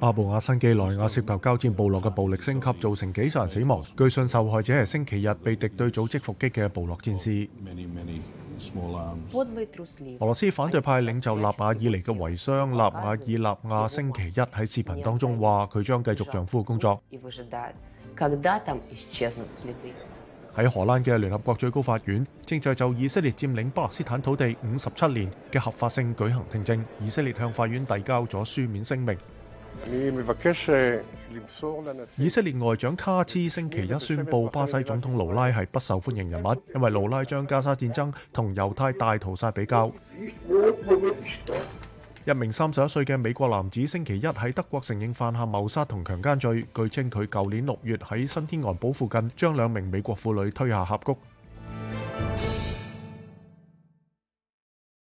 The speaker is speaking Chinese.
阿布亞新幾內亞涉及交戰部落嘅暴力升級，造成幾十人死亡。據信受害者係星期日被敵對組織伏擊嘅部落戰士。俄羅斯反對派領袖納瓦爾尼嘅遺孀納瓦爾納亞星期一喺視頻當中話：佢將繼續丈夫嘅工作。喺荷蘭嘅聯合國最高法院正在就以色列佔領巴勒斯坦土地五十七年嘅合法性舉行聽證。以色列向法院遞交咗書面聲明。以色列外长卡兹星期一宣布，巴西总统卢拉系不受欢迎人物，因为卢拉将加沙战争同犹太大屠杀比较。一名三十一岁嘅美国男子星期一喺德国承认犯下谋杀同强奸罪，据称佢旧年六月喺新天安堡附近将两名美国妇女推下峡谷。